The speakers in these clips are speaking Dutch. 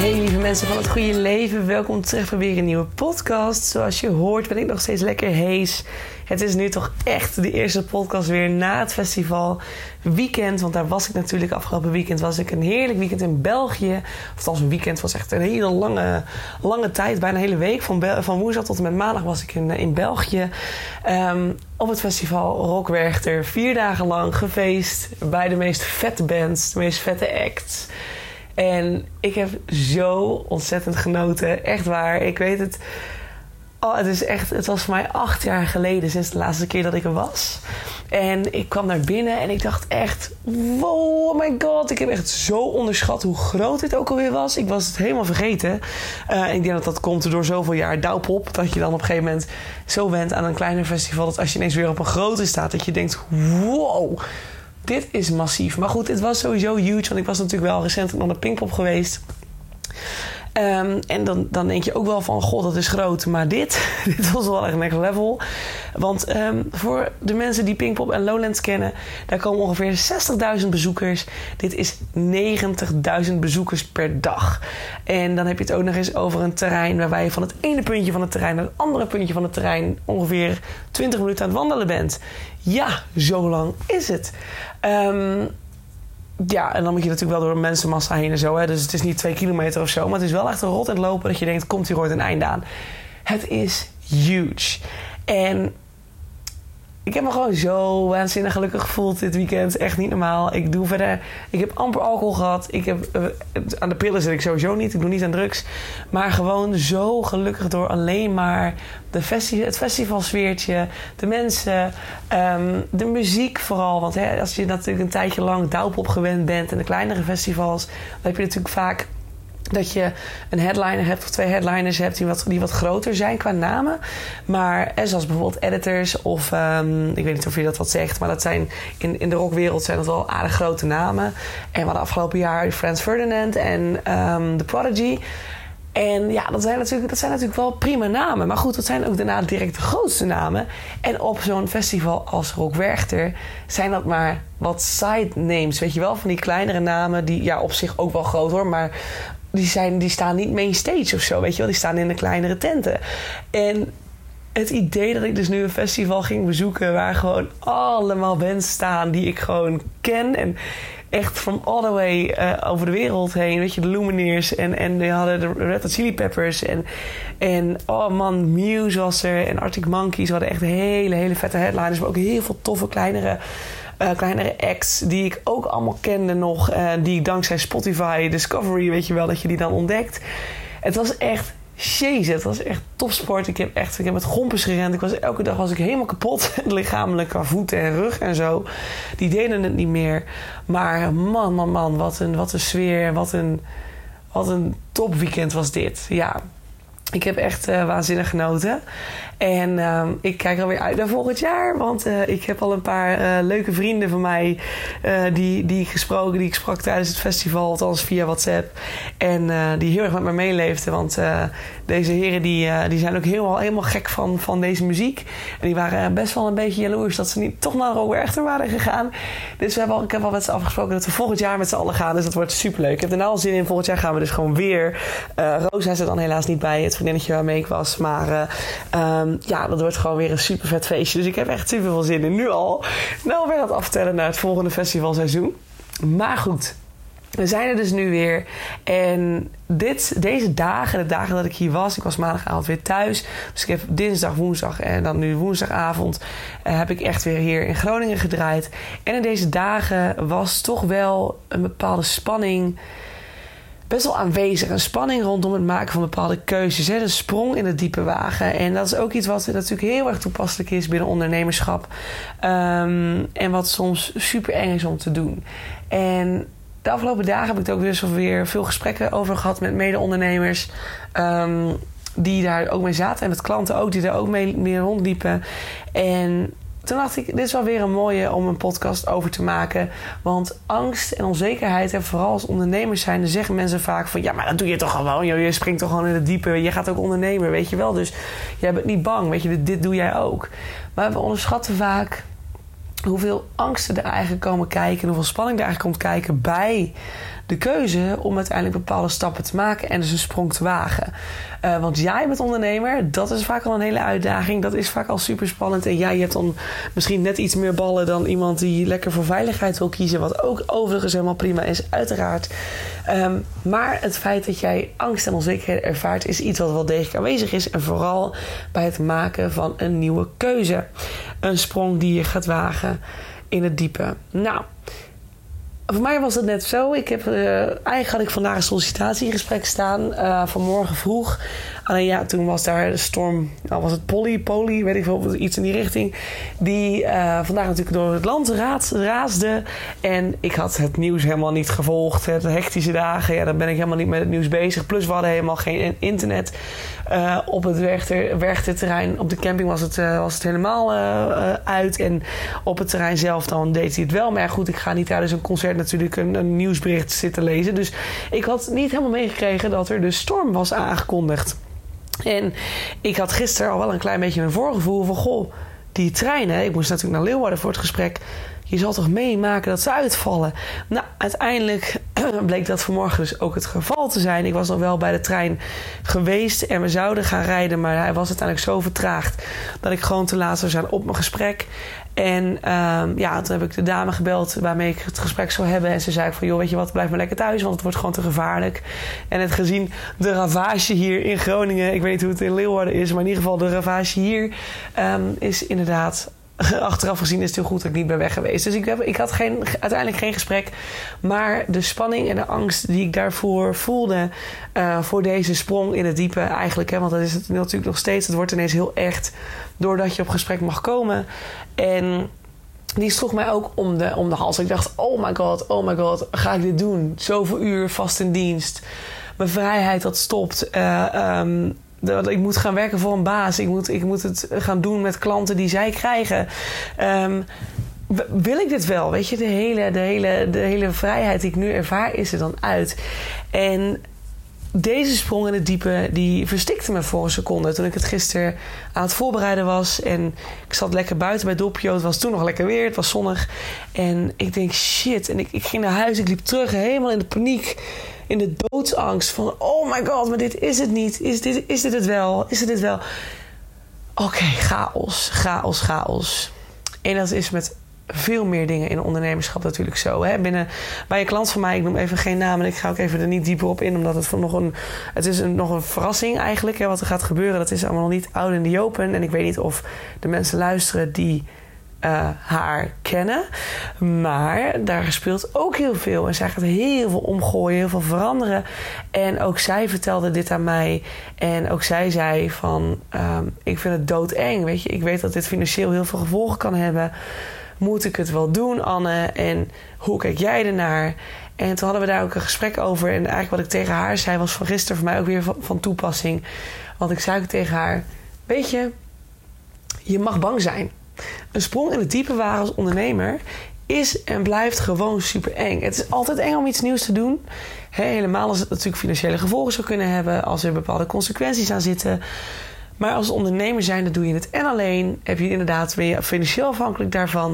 Hey lieve mensen van het goede leven, welkom terug bij weer een nieuwe podcast. Zoals je hoort ben ik nog steeds lekker hees. Het is nu toch echt de eerste podcast weer na het festival weekend. Want daar was ik natuurlijk afgelopen weekend. Was ik een heerlijk weekend in België. Of als een weekend was echt een hele lange, lange tijd. Bijna een hele week. Van, van woensdag tot en met maandag was ik in, in België. Um, op het festival Rockwerchter. Vier dagen lang gefeest. Bij de meest vette bands. De meest vette acts. En ik heb zo ontzettend genoten. Echt waar. Ik weet het. Oh, het is echt. Het was voor mij acht jaar geleden sinds de laatste keer dat ik er was. En ik kwam naar binnen en ik dacht echt: wow, oh my god. Ik heb echt zo onderschat hoe groot dit ook alweer was. Ik was het helemaal vergeten. Uh, ik denk dat dat komt door zoveel jaar douwpop. Dat je dan op een gegeven moment zo went aan een kleiner festival. Dat als je ineens weer op een grote staat, dat je denkt: wow dit is massief. Maar goed, het was sowieso huge. Want ik was natuurlijk wel recent naar de Pinkpop geweest. Um, en dan, dan denk je ook wel van, god, dat is groot. Maar dit, dit was wel echt next level. Want um, voor de mensen die Pinkpop en Lowlands kennen... daar komen ongeveer 60.000 bezoekers. Dit is 90.000 bezoekers per dag. En dan heb je het ook nog eens over een terrein... waarbij je van het ene puntje van het terrein... naar het andere puntje van het terrein... ongeveer 20 minuten aan het wandelen bent. Ja, zo lang is het. Um, ja, en dan moet je natuurlijk wel door een mensenmassa heen en zo. Hè? Dus het is niet twee kilometer of zo. Maar het is wel echt een rot in het lopen dat je denkt, komt hier ooit een einde aan. Het is huge. En ik heb me gewoon zo waanzinnig gelukkig gevoeld dit weekend. Echt niet normaal. Ik doe verder. Ik heb amper alcohol gehad. Ik heb, uh, aan de pillen zit ik sowieso niet. Ik doe niet aan drugs. Maar gewoon zo gelukkig door alleen maar de festi het festivalsfeertje, de mensen, um, de muziek vooral. Want hè, als je natuurlijk een tijdje lang douwpop gewend bent en de kleinere festivals, dan heb je natuurlijk vaak dat je een headliner hebt of twee headliners hebt die wat, die wat groter zijn qua namen. Maar zoals bijvoorbeeld editors of um, ik weet niet of je dat wat zegt, maar dat zijn in, in de rockwereld zijn dat wel aardig grote namen. En we hadden afgelopen jaar Frans Ferdinand en um, The Prodigy. En ja, dat zijn, natuurlijk, dat zijn natuurlijk wel prima namen. Maar goed, dat zijn ook daarna direct de grootste namen. En op zo'n festival als Rock Werchter zijn dat maar wat side names. Weet je wel, van die kleinere namen die ja, op zich ook wel groot hoor. Maar die, zijn, die staan niet main stage of zo, weet je wel. Die staan in de kleinere tenten. En het idee dat ik dus nu een festival ging bezoeken... waar gewoon allemaal bands staan die ik gewoon ken... en echt from all the way uh, over de wereld heen. Weet je, de Lumineers en, en die hadden de Red Hot Chili Peppers. En, en oh man, Muse was er en Arctic Monkeys. hadden echt hele, hele vette headliners. Maar ook heel veel toffe kleinere uh, kleinere acts die ik ook allemaal kende nog. Uh, die dankzij Spotify Discovery, weet je wel, dat je die dan ontdekt. Het was echt Jezus, het was echt topsport. Ik heb echt ik heb met gompers gerend. Ik was, elke dag was ik helemaal kapot. Lichamelijk qua voeten en rug en zo. Die deden het niet meer. Maar man, man, man. Wat een, wat een sfeer. Wat een, wat een topweekend was dit. Ja, ik heb echt uh, waanzinnig genoten. En uh, ik kijk alweer uit naar volgend jaar. Want uh, ik heb al een paar uh, leuke vrienden van mij die, die, gesproken, die ik sprak tijdens het festival, althans via WhatsApp. En die heel erg met me meeleefden. Want deze heren die, die zijn ook helemaal, helemaal gek van, van deze muziek. En die waren best wel een beetje jaloers dat ze niet toch naar Roger Echter waren gegaan. Dus we hebben al, ik heb al met ze afgesproken dat we volgend jaar met z'n allen gaan. Dus dat wordt superleuk. Ik heb er nou al zin in. Volgend jaar gaan we dus gewoon weer. Rosa is er dan helaas niet bij, het vriendinnetje waarmee ik was. Maar um, ja, dat wordt gewoon weer een super vet feestje. Dus ik heb echt super veel zin in. Nu al. Nou weer dat aftellen naar het volgende festivalseizoen. Maar goed, we zijn er dus nu weer. En dit, deze dagen, de dagen dat ik hier was, ik was maandagavond weer thuis. Dus ik heb dinsdag, woensdag en dan nu woensdagavond uh, heb ik echt weer hier in Groningen gedraaid. En in deze dagen was toch wel een bepaalde spanning best wel aanwezig. Een spanning rondom het maken van bepaalde keuzes. Hè? De sprong in het diepe wagen. En dat is ook iets wat natuurlijk heel erg toepasselijk is binnen ondernemerschap. Ehm, en wat soms super eng is om te doen. En de afgelopen dagen heb ik er ook dus weer veel gesprekken over gehad met mede-ondernemers. Ehm, die daar ook mee zaten. En met klanten ook, die daar ook mee, mee rondliepen. En toen dacht ik, dit is wel weer een mooie om een podcast over te maken. Want angst en onzekerheid, en vooral als ondernemers zijn, dan zeggen mensen vaak van ja, maar dat doe je toch gewoon. Je springt toch gewoon in het diepe. Je gaat ook ondernemen, weet je wel. Dus jij bent niet bang, weet je, dit, dit doe jij ook. Maar we onderschatten vaak hoeveel angsten er eigenlijk komen kijken en hoeveel spanning er eigenlijk komt kijken bij de keuze om uiteindelijk bepaalde stappen te maken en dus een sprong te wagen. Uh, want jij bent ondernemer, dat is vaak al een hele uitdaging. Dat is vaak al super spannend. En jij hebt dan misschien net iets meer ballen dan iemand die lekker voor veiligheid wil kiezen. Wat ook overigens helemaal prima is, uiteraard. Um, maar het feit dat jij angst en onzekerheid ervaart, is iets wat wel degelijk aanwezig is. En vooral bij het maken van een nieuwe keuze. Een sprong die je gaat wagen in het diepe. Nou. Voor mij was het net zo. Ik heb, uh, eigenlijk had ik vandaag een sollicitatiegesprek staan. Uh, vanmorgen vroeg. Alleen ja, toen was daar de storm. Nou was het Polly, Polly, weet ik veel, iets in die richting. Die uh, vandaag natuurlijk door het land raad, raasde. En ik had het nieuws helemaal niet gevolgd. De hectische dagen, ja, dan ben ik helemaal niet met het nieuws bezig. Plus we hadden helemaal geen internet. Uh, op het Werchter, terrein op de camping was het, uh, was het helemaal uit. En op het terrein zelf dan deed hij het wel. Maar goed, ik ga niet tijdens een concert natuurlijk een nieuwsbericht zitten lezen. Dus ik had niet helemaal meegekregen dat er de storm was aangekondigd. En ik had gisteren al wel een klein beetje mijn voorgevoel van... goh, die treinen... ik moest natuurlijk naar Leeuwarden voor het gesprek... je zal toch meemaken dat ze uitvallen? Nou, uiteindelijk bleek dat vanmorgen dus ook het geval te zijn. Ik was nog wel bij de trein geweest en we zouden gaan rijden... maar hij was uiteindelijk zo vertraagd... dat ik gewoon te laat zou zijn op mijn gesprek. En um, ja, toen heb ik de dame gebeld waarmee ik het gesprek zou hebben. En ze zei van, joh, weet je wat, blijf maar lekker thuis, want het wordt gewoon te gevaarlijk. En het gezien de ravage hier in Groningen, ik weet niet hoe het in Leeuwarden is, maar in ieder geval de ravage hier um, is inderdaad achteraf gezien is het heel goed dat ik niet ben weg geweest. Dus ik, heb, ik had geen, uiteindelijk geen gesprek. Maar de spanning en de angst die ik daarvoor voelde... Uh, voor deze sprong in het diepe eigenlijk... Hè, want dat is het natuurlijk nog steeds. Het wordt ineens heel echt doordat je op gesprek mag komen. En die sloeg mij ook om de, om de hals. Ik dacht, oh my god, oh my god, ga ik dit doen? Zoveel uur vast in dienst. Mijn vrijheid dat stopt. Uh, um, dat ik moet gaan werken voor een baas. Ik moet, ik moet het gaan doen met klanten die zij krijgen. Um, wil ik dit wel? Weet je, de hele, de, hele, de hele vrijheid die ik nu ervaar is er dan uit. En deze sprong in het diepe, die verstikte me voor een seconde. Toen ik het gisteren aan het voorbereiden was. En ik zat lekker buiten bij Doppio. Het was toen nog lekker weer. Het was zonnig. En ik denk, shit. En ik, ik ging naar huis. Ik liep terug, helemaal in de paniek in de doodsangst van... oh my god, maar dit is het niet. Is dit, is dit het wel? Is dit het wel? Oké, chaos, chaos, chaos. En dat is met veel meer dingen in ondernemerschap natuurlijk zo. Hè? Binnen, bij een klant van mij, ik noem even geen naam... en ik ga ook even er niet dieper op in... omdat het nog een, het is nog een verrassing eigenlijk... Hè, wat er gaat gebeuren. Dat is allemaal nog niet oud in de open. En ik weet niet of de mensen luisteren die uh, haar kennen. Maar daar speelt ook heel veel. En zij gaat heel veel omgooien, heel veel veranderen. En ook zij vertelde dit aan mij. En ook zij zei van... Um, ik vind het doodeng, weet je. Ik weet dat dit financieel heel veel gevolgen kan hebben. Moet ik het wel doen, Anne? En hoe kijk jij ernaar? En toen hadden we daar ook een gesprek over. En eigenlijk wat ik tegen haar zei... was van gisteren voor mij ook weer van, toepassing. Want ik zei tegen haar... Weet je, je mag bang zijn... Een sprong in het diepe wagen als ondernemer is en blijft gewoon super eng. Het is altijd eng om iets nieuws te doen. helemaal als het natuurlijk financiële gevolgen zou kunnen hebben, als er bepaalde consequenties aan zitten. Maar als ondernemer zijn, dan doe je het en alleen. Heb je inderdaad, ben je financieel afhankelijk daarvan.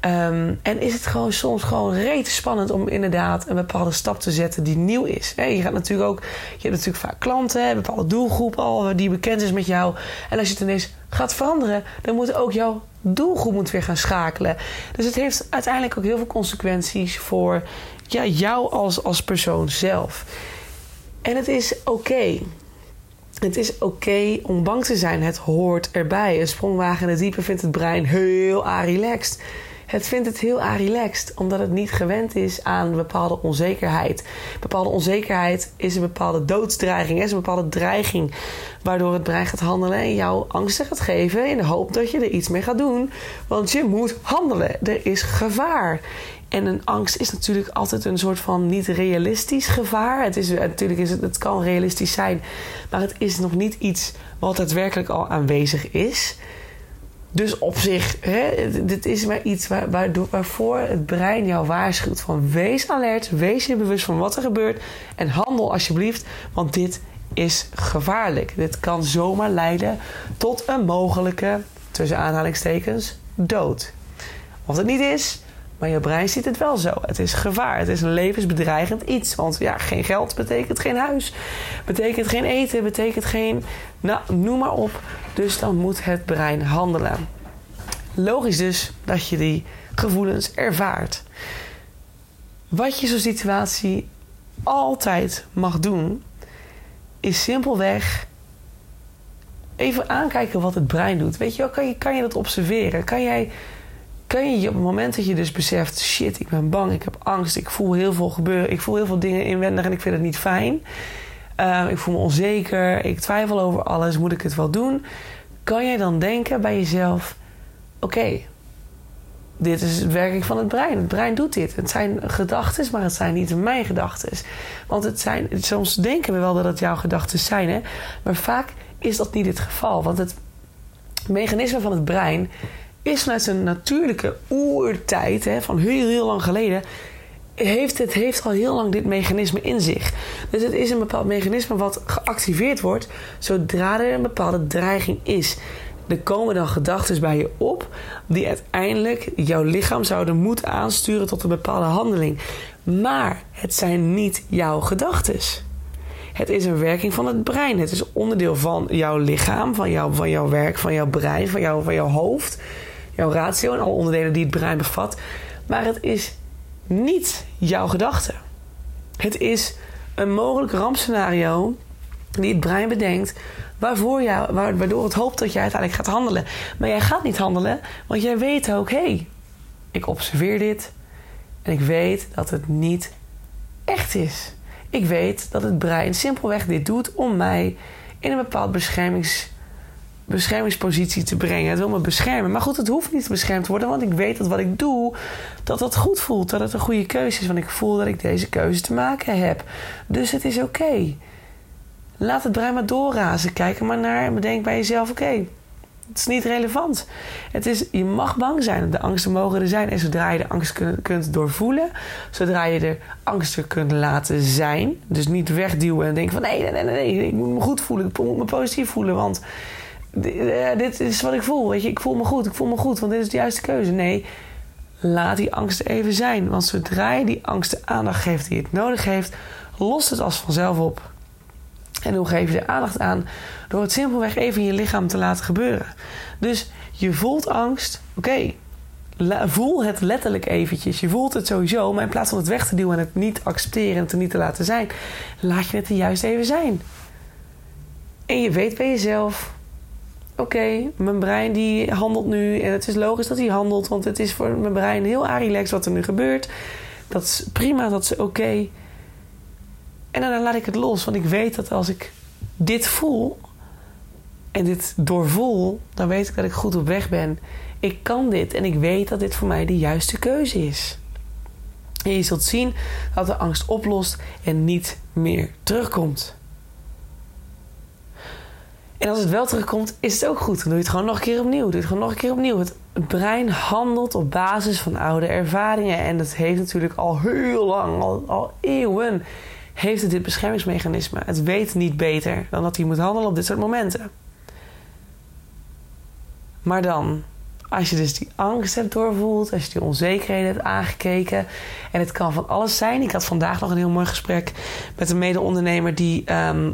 Um, en is het gewoon soms gewoon reet spannend om inderdaad een bepaalde stap te zetten die nieuw is. je gaat natuurlijk ook, je hebt natuurlijk vaak klanten, bepaalde doelgroep al die bekend is met jou. En als je het ineens gaat veranderen, dan moet ook jouw doelgroep moet weer gaan schakelen. Dus het heeft uiteindelijk ook heel veel consequenties voor ja, jou als, als persoon zelf. En het is oké. Het is oké om bang te zijn. Het hoort erbij. Een sprongwagen in het diepe vindt het brein heel relaxed. Het vindt het heel relaxed, omdat het niet gewend is aan bepaalde onzekerheid. Bepaalde onzekerheid is een bepaalde doodsdreiging, is een bepaalde dreiging waardoor het brein gaat handelen en jou angsten gaat geven in de hoop dat je er iets mee gaat doen. Want je moet handelen. Er is gevaar. En een angst is natuurlijk altijd een soort van niet realistisch gevaar. Het, is, natuurlijk is het, het kan realistisch zijn, maar het is nog niet iets wat daadwerkelijk al aanwezig is. Dus op zich, hè, dit is maar iets waar, waarvoor het brein jou waarschuwt van wees alert, wees je bewust van wat er gebeurt en handel alsjeblieft, want dit is gevaarlijk. Dit kan zomaar leiden tot een mogelijke, tussen aanhalingstekens, dood. Of het niet is, maar je brein ziet het wel zo. Het is gevaar. Het is een levensbedreigend iets. Want ja, geen geld betekent geen huis. Betekent geen eten. Betekent geen. Nou, noem maar op. Dus dan moet het brein handelen. Logisch dus dat je die gevoelens ervaart. Wat je zo'n situatie altijd mag doen, is simpelweg even aankijken wat het brein doet. Weet je wel, kan je, kan je dat observeren? Kan jij kan je op het moment dat je dus beseft: shit, ik ben bang, ik heb angst, ik voel heel veel gebeuren, ik voel heel veel dingen inwendig en ik vind het niet fijn. Uh, ik voel me onzeker, ik twijfel over alles, moet ik het wel doen? Kan jij dan denken bij jezelf: oké, dit is het werking van het brein. Het brein doet dit. Het zijn gedachten, maar het zijn niet mijn gedachten. Want het zijn, soms denken we wel dat het jouw gedachten zijn, hè? maar vaak is dat niet het geval. Want het mechanisme van het brein is vanuit zijn natuurlijke oertijd, hè, van heel, heel lang geleden, heeft het heeft al heel lang dit mechanisme in zich. Dus het is een bepaald mechanisme wat geactiveerd wordt zodra er een bepaalde dreiging is. Er komen dan gedachten bij je op die uiteindelijk jouw lichaam zouden moeten aansturen tot een bepaalde handeling. Maar het zijn niet jouw gedachten. Het is een werking van het brein. Het is onderdeel van jouw lichaam, van, jou, van jouw werk, van jouw brein, van, jou, van jouw hoofd jouw ratio en alle onderdelen die het brein bevat. Maar het is niet jouw gedachte. Het is een mogelijk rampscenario die het brein bedenkt, waarvoor jou, waardoor het hoopt dat jij uiteindelijk gaat handelen. Maar jij gaat niet handelen, want jij weet ook, hé, hey, ik observeer dit en ik weet dat het niet echt is. Ik weet dat het brein simpelweg dit doet om mij in een bepaald beschermings beschermingspositie te brengen. Het wil me beschermen. Maar goed, het hoeft niet beschermd te worden, want ik weet dat wat ik doe, dat dat goed voelt. Dat het een goede keuze is, want ik voel dat ik deze keuze te maken heb. Dus het is oké. Laat het brein maar doorrazen. Kijk er maar naar en bedenk bij jezelf: oké, het is niet relevant. Het is, je mag bang zijn. De angsten mogen er zijn. En zodra je de angst kunt, doorvoelen, zodra je de angsten kunt laten zijn, dus niet wegduwen en denken van nee, nee, nee, nee, ik moet me goed voelen, ik moet me positief voelen, want eh, dit is wat ik voel. Weet je, ik voel me goed, ik voel me goed, want dit is de juiste keuze. Nee, laat die angst even zijn. Want zodra je die angst de aandacht geeft die het nodig heeft, lost het als vanzelf op. En hoe geef je er aandacht aan? Door het simpelweg even in je lichaam te laten gebeuren. Dus je voelt angst, oké. voel het letterlijk eventjes. Je voelt het sowieso, maar in plaats van het weg te duwen en het niet accepteren en het er niet te laten zijn, laat je het er juist even zijn. En je weet bij jezelf, oké, mijn brein die handelt nu en het is logisch dat hij handelt, want het is voor mijn brein heel relaxed wat er nu gebeurt. Dat is prima, dat is oké. En dan laat ik het los, want ik weet dat als ik dit voel en dit doorvoel, dan weet ik dat ik goed op weg ben. Ik kan dit en ik weet dat dit voor mij de juiste keuze is. En je zult zien dat de angst oplost en niet meer terugkomt. En als het wel terugkomt, is het ook goed. Dan doe je het gewoon nog een keer opnieuw. Doe het gewoon nog een keer opnieuw. Het brein handelt op basis van oude ervaringen. En dat heeft natuurlijk al heel lang, al, eeuwen, heeft het dit beschermingsmechanisme. Het weet niet beter dan dat hij moet handelen op dit soort momenten. Maar dan, als je dus die angst hebt doorvoeld, als je die onzekerheden hebt aangekeken. En het kan van alles zijn. Ik had vandaag nog een heel mooi gesprek met een mede-ondernemer die ehm,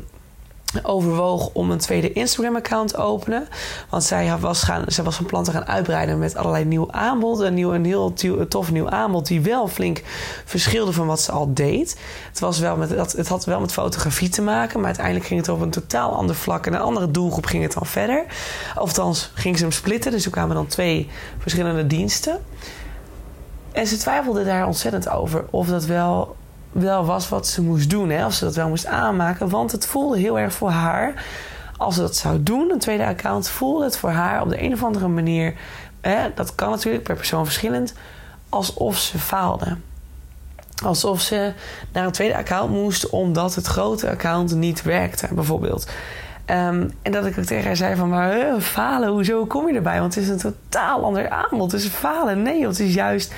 overwoog om een tweede Instagram-account te openen. Want zij was, gaan, zij was van plan te gaan uitbreiden met allerlei nieuw aanbod. Een, nieuw, een heel tof nieuw aanbod die wel flink verschilde van wat ze al deed. Het, was wel met, het had wel met fotografie te maken, maar uiteindelijk ging het op een totaal ander vlak. En een andere doelgroep ging het dan verder. Althans, ging ze hem splitten, dus er kwamen dan twee verschillende diensten. En ze twijfelde daar ontzettend over of dat wel, wel was wat ze moest doen. Hè? Of ze dat wel moest aanmaken. Want het voelde heel erg voor haar. Als ze dat zou doen, een tweede account, voelde het voor haar op de een of andere manier. Hè, dat kan natuurlijk per persoon verschillend. Alsof ze faalde. Alsof ze naar een tweede account moest omdat het grote account niet werkte, bijvoorbeeld. Ehm, en dat ik ook tegen haar zei van, maar falen, hoezo kom je erbij? Want het is een totaal ander aanbod. Dus falen, nee, het is juist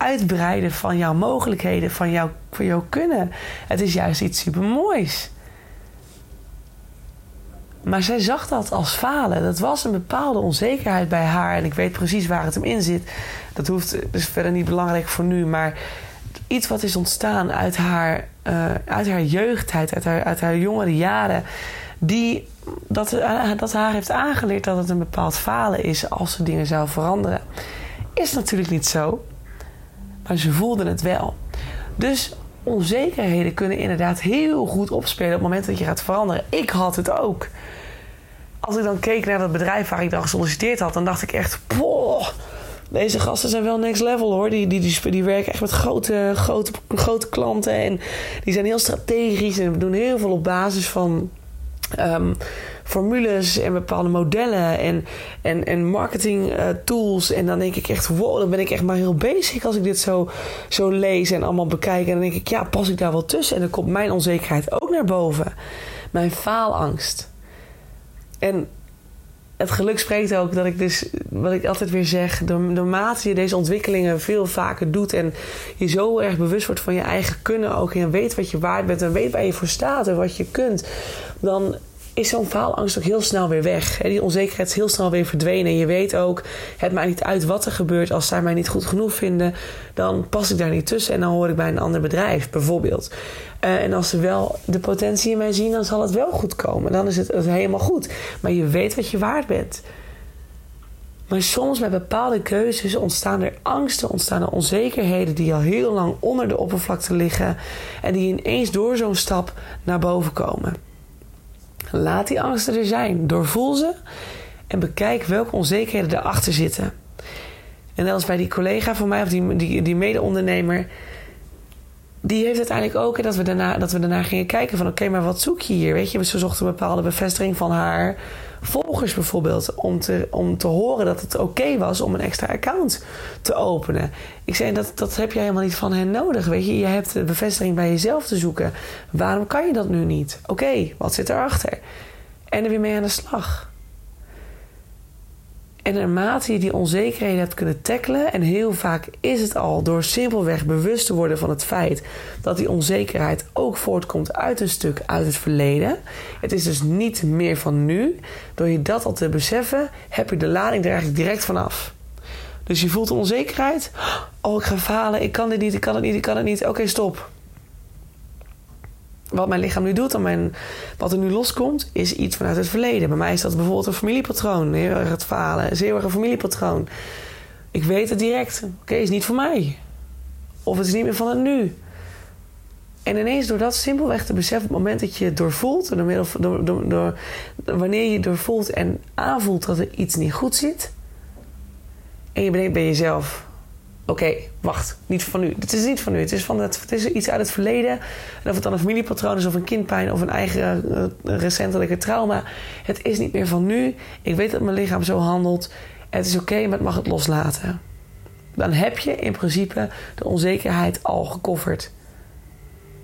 uitbreiden van jouw mogelijkheden, van, jou, van jouw kunnen. Het is juist iets supermoois. Maar zij zag dat als falen. Dat was een bepaalde onzekerheid bij haar. En ik weet precies waar het hem in zit. Dat hoeft dus verder niet belangrijk voor nu. Maar iets wat is ontstaan uit haar, uh, uit haar jeugdheid, uit haar, uit haar jongere jaren. Die, dat, uh, dat haar heeft aangeleerd dat het een bepaald falen is als ze dingen zou veranderen. Is natuurlijk niet zo. Maar ze voelden het wel. Dus onzekerheden kunnen inderdaad heel goed opspelen op het moment dat je gaat veranderen. Ik had het ook. Als ik dan keek naar dat bedrijf waar ik dan gesolliciteerd had, dan dacht ik echt: poh, deze gasten zijn wel next level hoor. Die, die, die, werken echt met grote, grote, grote klanten en die zijn heel strategisch en doen heel veel op basis van. Um, formules en bepaalde modellen en, en, en marketing uh, tools. En dan denk ik echt, wow, dan ben ik echt maar heel bezig als ik dit zo, zo lees en allemaal bekijk. En dan denk ik, ja, pas ik daar wel tussen? En dan komt mijn onzekerheid ook naar boven. Mijn faalangst. En het geluk spreekt ook dat ik dus, wat ik altijd weer zeg, naarmate je deze ontwikkelingen veel vaker doet en je zo erg bewust wordt van je eigen kunnen ook en weet wat je waard bent en weet waar je voor staat en wat je kunt, dan is zo'n faalangst ook heel snel weer weg. Die onzekerheid is heel snel weer verdwenen. En je weet ook, het maakt niet uit wat er gebeurt. Als zij mij niet goed genoeg vinden, dan pas ik daar niet tussen. En dan hoor ik bij een ander bedrijf, bijvoorbeeld. Uh, en als ze wel de potentie in mij zien, dan zal het wel goed komen. Dan is het, het helemaal goed. Maar je weet wat je waard bent. Maar soms met bepaalde keuzes ontstaan er angsten, ontstaan er onzekerheden die al heel lang onder de oppervlakte liggen en die ineens door zo'n stap naar boven komen. Laat die angsten er zijn. Doorvoel ze en bekijk welke onzekerheden erachter zitten. En dat bij die collega van mij, of die, die, die mede-ondernemer, die heeft uiteindelijk ook, dat we daarna, dat we daarna gingen kijken van oké, maar wat zoek je hier? Weet je, ze zochten een bepaalde bevestiging van haar volgers bijvoorbeeld, om te, om te horen dat het oké was om een extra account te openen. Ik zei, dat, dat heb je helemaal niet van hen nodig, weet je. Je hebt de bevestiging bij jezelf te zoeken. Waarom kan je dat nu niet? Oké, wat zit erachter? En er weer mee aan de slag. En naarmate je die onzekerheden hebt kunnen tackelen, en heel vaak is het al door simpelweg bewust te worden van het feit dat die onzekerheid ook voortkomt uit een stuk uit het verleden. Het is dus niet meer van nu. Door je dat al te beseffen, heb je de lading er eigenlijk direct vanaf. Dus je voelt onzekerheid. Oh, ik ga falen, ik kan dit niet, ik kan het niet, ik kan het niet. Oké, stop wat mijn lichaam nu doet en mijn, wat er nu loskomt, is iets vanuit het verleden. Bij mij is dat bijvoorbeeld een familiepatroon. Heel erg het falen, is heel erg een familiepatroon. Ik weet het direct. Oké, is niet voor mij. Of het is niet meer van het nu. En ineens door dat simpelweg te beseffen, op het moment dat je het doorvoelt, door door, door, door, wanneer je doorvoelt en aanvoelt dat er iets niet goed zit, en je bedenkt bij jezelf: oké, wacht, niet van nu. Het is niet van nu. Het is, van het, het is iets uit het verleden. En of het dan een familiepatroon is of een kindpijn of een eigen uh, recentelijke trauma. Het is niet meer van nu. Ik weet dat mijn lichaam zo handelt. Het is oké, maar het mag het loslaten. Dan heb je in principe de onzekerheid al gecoverd.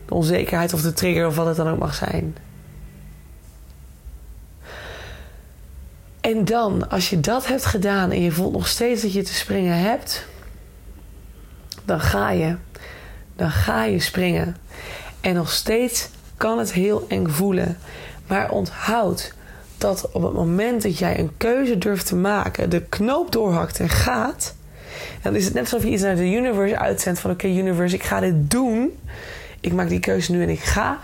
De onzekerheid of de trigger of wat het dan ook mag zijn. En dan, als je dat hebt gedaan en je voelt nog steeds dat je te springen hebt, dan ga je. Dan ga je springen. En nog steeds kan het heel eng voelen. Maar onthoud dat op het moment dat jij een keuze durft te maken, de knoop doorhakt en gaat, dan is het net alsof je iets naar de universe uitzendt van oké universe, ik ga dit doen. Ik maak die keuze nu en ik ga.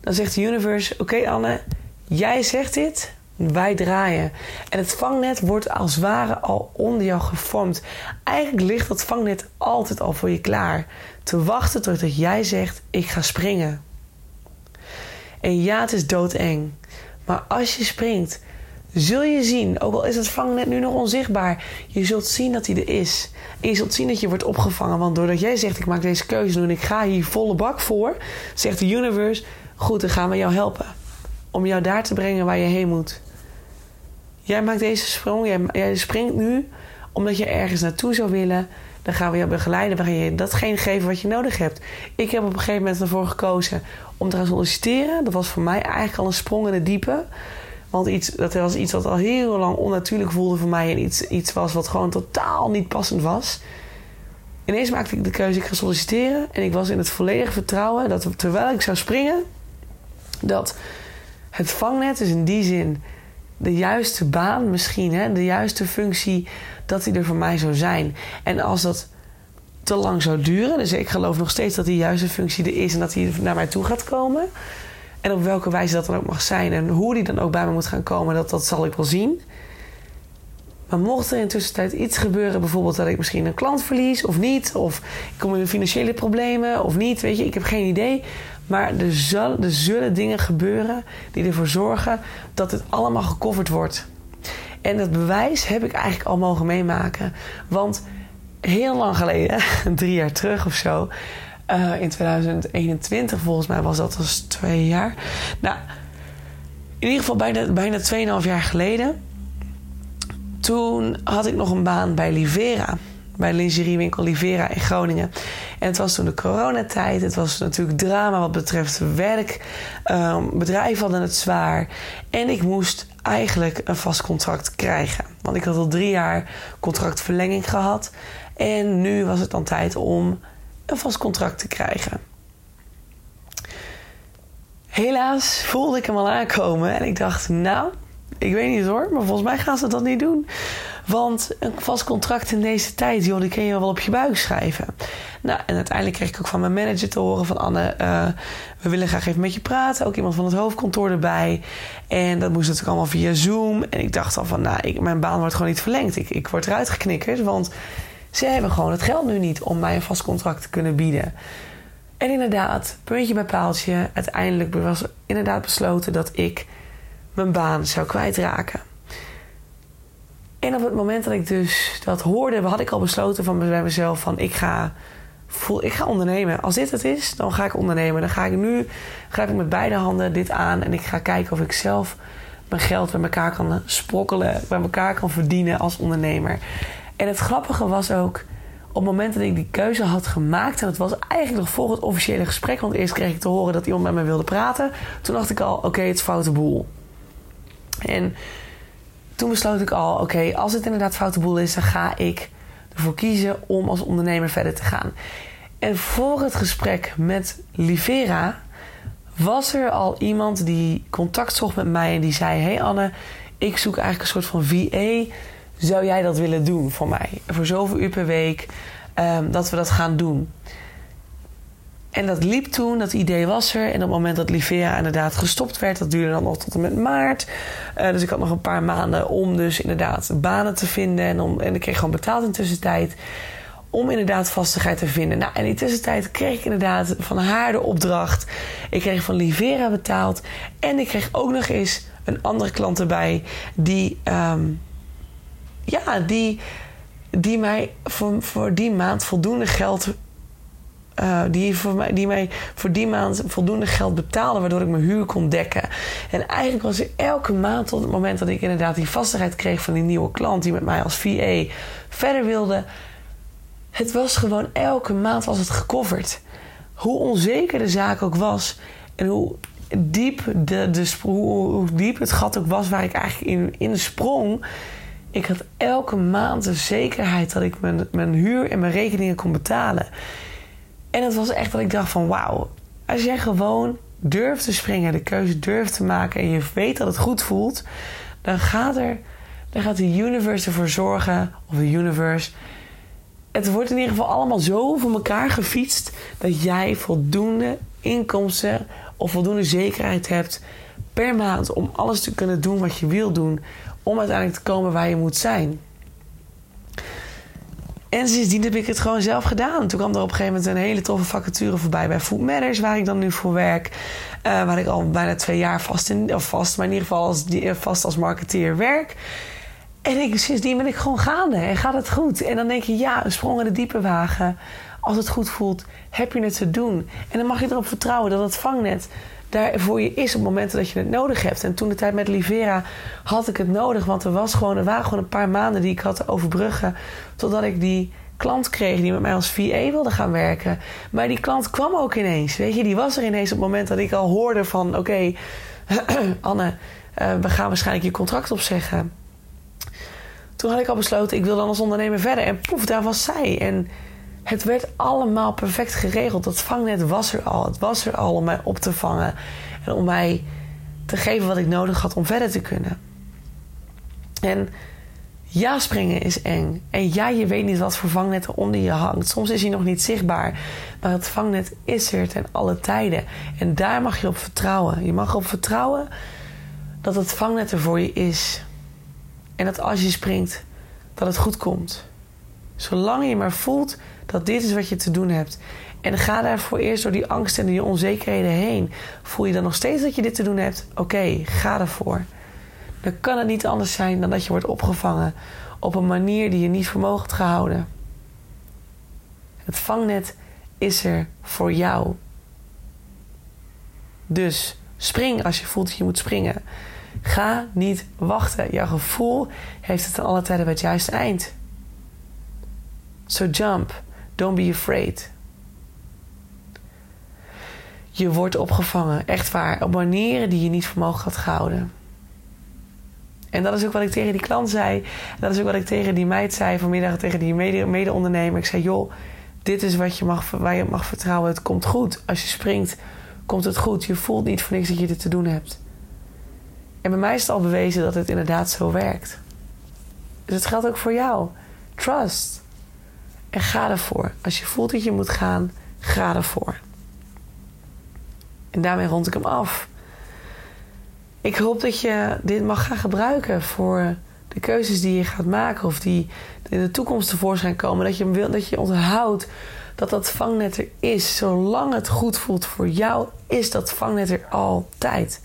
Dan zegt de universe, oké Anne, jij zegt dit, wij draaien. En het vangnet wordt als ware al onder jou gevormd. Eigenlijk ligt dat vangnet altijd al voor je klaar. Te wachten totdat jij zegt: Ik ga springen. En ja, het is doodeng. Maar als je springt, zul je zien, ook al is het vangnet nu nog onzichtbaar, je zult zien dat hij er is. En je zult zien dat je wordt opgevangen. Want doordat jij zegt: Ik maak deze keuze en ik ga hier volle bak voor, zegt de universe: Goed, dan gaan we jou helpen. Om jou daar te brengen waar je heen moet. Jij maakt deze sprong, jij, jij springt nu omdat je ergens naartoe zou willen. Dan gaan we je begeleiden. We gaan je datgene geven wat je nodig hebt. Ik heb op een gegeven moment ervoor gekozen om te gaan solliciteren. Dat was voor mij eigenlijk al een sprong in het diepe. Want iets, dat was iets wat al heel lang onnatuurlijk voelde voor mij. En iets, iets was wat gewoon totaal niet passend was. Ineens maakte ik de keuze, ik ga solliciteren. En ik was in het volledige vertrouwen dat terwijl ik zou springen... dat het vangnet, dus in die zin de juiste baan misschien, hè, de juiste functie, dat die er voor mij zou zijn. En als dat te lang zou duren, dus ik geloof nog steeds dat die juiste functie er is en dat die naar mij toe gaat komen. En op welke wijze dat dan ook mag zijn en hoe die dan ook bij me moet gaan komen, dat, dat zal ik wel zien. Maar mocht er in tussentijd iets gebeuren, bijvoorbeeld dat ik misschien een klant verlies of niet, of ik kom in financiële problemen of niet, weet je, ik heb geen idee. Maar er zullen, dingen gebeuren die ervoor zorgen dat het allemaal gecoverd wordt. En het bewijs heb ik eigenlijk al mogen meemaken. Want heel lang geleden, drie jaar terug of zo, uh, in 2021 volgens mij was dat als twee jaar. Nou, in ieder geval bijna, bijna 2,5 jaar geleden. Toen had ik nog een baan bij Livera bij lingeriewinkel Livera in Groningen. En het was toen de coronatijd. Het was natuurlijk drama wat betreft werk. Um, bedrijven hadden het zwaar. En ik moest eigenlijk een vast contract krijgen. Want ik had al drie jaar contractverlenging gehad. En nu was het dan tijd om een vast contract te krijgen. Helaas voelde ik hem al aankomen en ik dacht, nou, ik weet niet hoor, maar volgens mij gaan ze dat niet doen. Want een vast contract in deze tijd, joh, die kun je wel op je buik schrijven. Nou, en uiteindelijk kreeg ik ook van mijn manager te horen van Anne, uh, we willen graag even met je praten. Ook iemand van het hoofdkantoor erbij. En dat moest natuurlijk allemaal via Zoom. En ik dacht al van, nou, ik, mijn baan wordt gewoon niet verlengd. Ik, ik word eruit geknikkerd, want ze hebben gewoon het geld nu niet om mij een vast contract te kunnen bieden. En inderdaad, puntje bij paaltje, uiteindelijk was inderdaad besloten dat ik mijn baan zou kwijtraken. En op het moment dat ik dus dat hoorde, had ik al besloten van bij mezelf van ik ga, voel, ik ga ondernemen. Als dit het is, dan ga ik ondernemen. Dan ga ik nu, grijp ik met beide handen dit aan en ik ga kijken of ik zelf mijn geld bij elkaar kan sprokkelen, bij elkaar kan verdienen als ondernemer. En het grappige was ook, op het moment dat ik die keuze had gemaakt, en het was eigenlijk nog voor het officiële gesprek, want eerst kreeg ik te horen dat iemand met me wilde praten. Toen dacht ik al, oké, het is foute boel. En toen besloot ik al, oké, als het inderdaad foute boel is, dan ga ik ervoor kiezen om als ondernemer verder te gaan. En voor het gesprek met Livera was er al iemand die contact zocht met mij en die zei: Hey Anne, ik zoek eigenlijk een soort van VA. Zou jij dat willen doen voor mij? Voor zoveel uur per week um, dat we dat gaan doen. En dat liep toen, dat idee was er. En op het moment dat Livea inderdaad gestopt werd, dat duurde dan nog tot en met maart. Uh, dus ik had nog een paar maanden om dus inderdaad banen te vinden. En, om, en ik kreeg gewoon betaald in tussentijd. Om inderdaad vastigheid te vinden. Nou, en in tussentijd kreeg ik inderdaad van haar de opdracht. Ik kreeg van Livera betaald. En ik kreeg ook nog eens een andere klant erbij. Die, um, ja, die, die mij voor, voor die maand voldoende geld uh, die, voor mij, die mij voor die maand voldoende geld betaalde, waardoor ik mijn huur kon dekken. En eigenlijk was er elke maand tot het moment dat ik inderdaad die vastigheid kreeg van die nieuwe klant die met mij als VA verder wilde. Het was gewoon elke maand was het gecoverd. Hoe onzeker de zaak ook was en hoe diep, de, de, diep het gat ook was waar ik eigenlijk in, in sprong. Ik had elke maand de zekerheid dat ik mijn, mijn huur en mijn rekeningen kon betalen. En het was echt dat ik dacht van wauw, als jij gewoon durft te springen, de keuze durft te maken en je weet dat het goed voelt, dan gaat er, dan gaat de universe ervoor zorgen, of de universe. Het wordt in ieder geval allemaal zo voor elkaar gefietst dat jij voldoende inkomsten of voldoende zekerheid hebt per maand om alles te kunnen doen wat je wil doen om uiteindelijk te komen waar je moet zijn. En sindsdien heb ik het gewoon zelf gedaan. Toen kwam er op een gegeven moment een hele toffe vacature voorbij bij Food Matters, waar ik dan nu voor werk. Uh, waar ik al bijna twee jaar vast in, of vast, maar in ieder geval als, vast als marketeer werk. En ik, sindsdien ben ik gewoon gaande en gaat het goed. En dan denk je, ja, een sprong in de diepe wagen. Als het goed voelt, heb je het te doen. En dan mag je erop vertrouwen dat het vangnet daar voor je is op momenten dat je het nodig hebt. En toen de tijd met Livera had ik het nodig, want er, was gewoon, er waren gewoon een paar maanden die ik had te overbruggen. Totdat ik die klant kreeg die met mij als VA wilde gaan werken. Maar die klant kwam ook ineens. Weet je, die was er ineens op het moment dat ik al hoorde van: oké, Anne, uh, we gaan waarschijnlijk je contract opzeggen. Toen had ik al besloten, ik wil dan als ondernemer verder. En poef, daar was zij. En het werd allemaal perfect geregeld. Dat vangnet was er al. Het was er al om mij op te vangen. En om mij te geven wat ik nodig had om verder te kunnen. En ja, springen is eng. En ja, je weet niet wat voor vangnet er onder je hangt. Soms is hij nog niet zichtbaar. Maar het vangnet is er ten alle tijden. En daar mag je op vertrouwen. Je mag erop vertrouwen dat het vangnet er voor je is. En dat als je springt, dat het goed komt. Zolang je maar voelt dat dit is wat je te doen hebt. En ga daarvoor eerst door die angst en die onzekerheden heen. Voel je dan nog steeds dat je dit te doen hebt? Oké, ga ervoor. Dan kan het niet anders zijn dan dat je wordt opgevangen op een manier die je niet voor mogelijk gehouden. Het vangnet is er voor jou. Dus spring als je voelt dat je moet springen. Ga niet wachten. Jouw gevoel heeft het aan alle tijden bij het juiste eind. So jump. Don't be afraid. Je wordt opgevangen, echt waar, op manieren die je niet voor had gehouden. En dat is ook wat ik tegen die klant zei. Dat is ook wat ik tegen die meid zei vanmiddag, tegen die mede-ondernemer. ik zei, joh, dit is wat je mag, waar je mag vertrouwen. Het komt goed. Als je springt, komt het goed. Je voelt niet voor niks dat je dit te doen hebt. En bij mij is het al bewezen dat het inderdaad zo werkt. Dus het geldt ook voor jou. Trust. En ga ervoor. Als je voelt dat je moet gaan, ga ervoor. En daarmee rond ik hem af. Ik hoop dat je dit mag gaan gebruiken voor de keuzes die je gaat maken of die in de toekomst tevoorschijn komen. Dat je, dat je onthoudt dat dat vangnet er is. Zolang het goed voelt voor jou, is dat vangnet er altijd.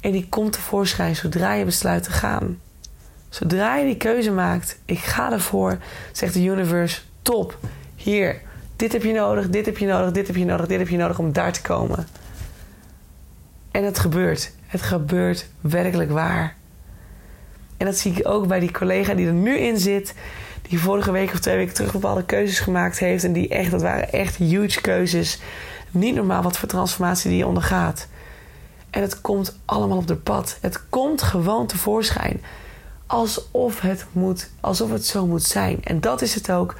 En die komt tevoorschijn zodra je besluit te gaan. Zodra je die keuze maakt, ik ga ervoor, zegt de universe, top, hier, dit heb je nodig, dit heb je nodig, dit heb je nodig, dit heb je nodig om daar te komen. En het gebeurt. Het gebeurt werkelijk waar. En dat zie ik ook bij die collega die er nu in zit. Die vorige week of twee weken terug bepaalde keuzes gemaakt heeft. En die echt, dat waren echt huge keuzes. Niet normaal wat voor transformatie die je ondergaat. En het komt allemaal op de pad. Het komt gewoon tevoorschijn. Alsof het moet, alsof het zo moet zijn. En dat is het ook.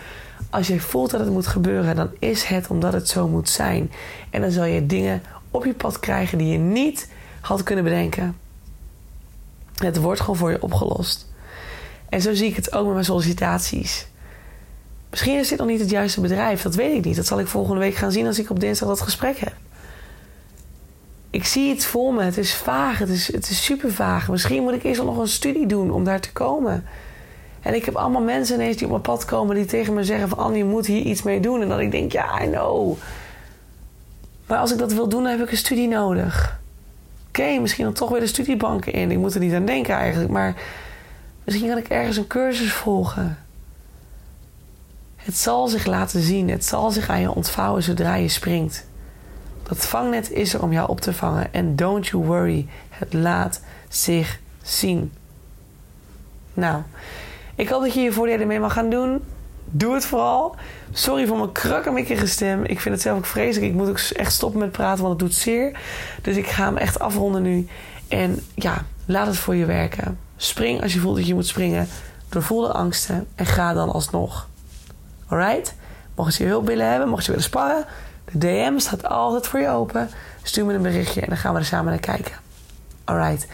Als je voelt dat het moet gebeuren, dan is het omdat het zo moet zijn. En dan zal je dingen op je pad krijgen die je niet had kunnen bedenken. Het wordt gewoon voor je opgelost. En zo zie ik het ook met mijn sollicitaties. Misschien is dit nog niet het juiste bedrijf, dat weet ik niet. Dat zal ik volgende week gaan zien als ik op dinsdag dat gesprek heb. Ik zie het voor me, het is vaag, het is, het is super vaag. Misschien moet ik eerst nog een studie doen om daar te komen. En ik heb allemaal mensen ineens die op mijn pad komen die tegen me zeggen van Annie, je moet hier iets mee doen. En dat ik denk, ja, I know. Maar als ik dat wil doen, dan heb ik een studie nodig. Oké, misschien dan toch weer de studiebanken in. Ik moet er niet aan denken eigenlijk. Maar misschien kan ik ergens een cursus volgen. Het zal zich laten zien. Het zal zich aan je ontvouwen zodra je springt. Dat vangnet is er om jou op te vangen. En don't you worry. Het laat zich zien. Nou, ik hoop dat je je voordelen mee mag gaan doen. Doe het vooral. Sorry voor mijn krakkemikkige stem. Ik vind het zelf ook vreselijk. Ik moet ook echt stoppen met praten, want het doet zeer. Dus ik ga hem echt afronden nu. En ja, laat het voor je werken. Spring als je voelt dat je moet springen. Doorvoel de angsten en ga dan alsnog. Alright? Mocht je hulp willen hebben, mocht je willen sparren, de DM staat altijd voor je open. Stuur me een berichtje en dan gaan we er samen naar kijken. Alright.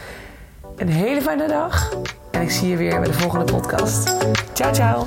Een hele fijne dag. En ik zie je weer bij de volgende podcast. Ciao, ciao.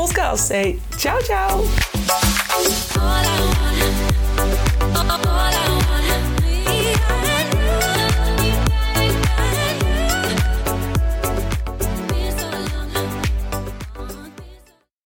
podcast. Hey, tchau, tchau!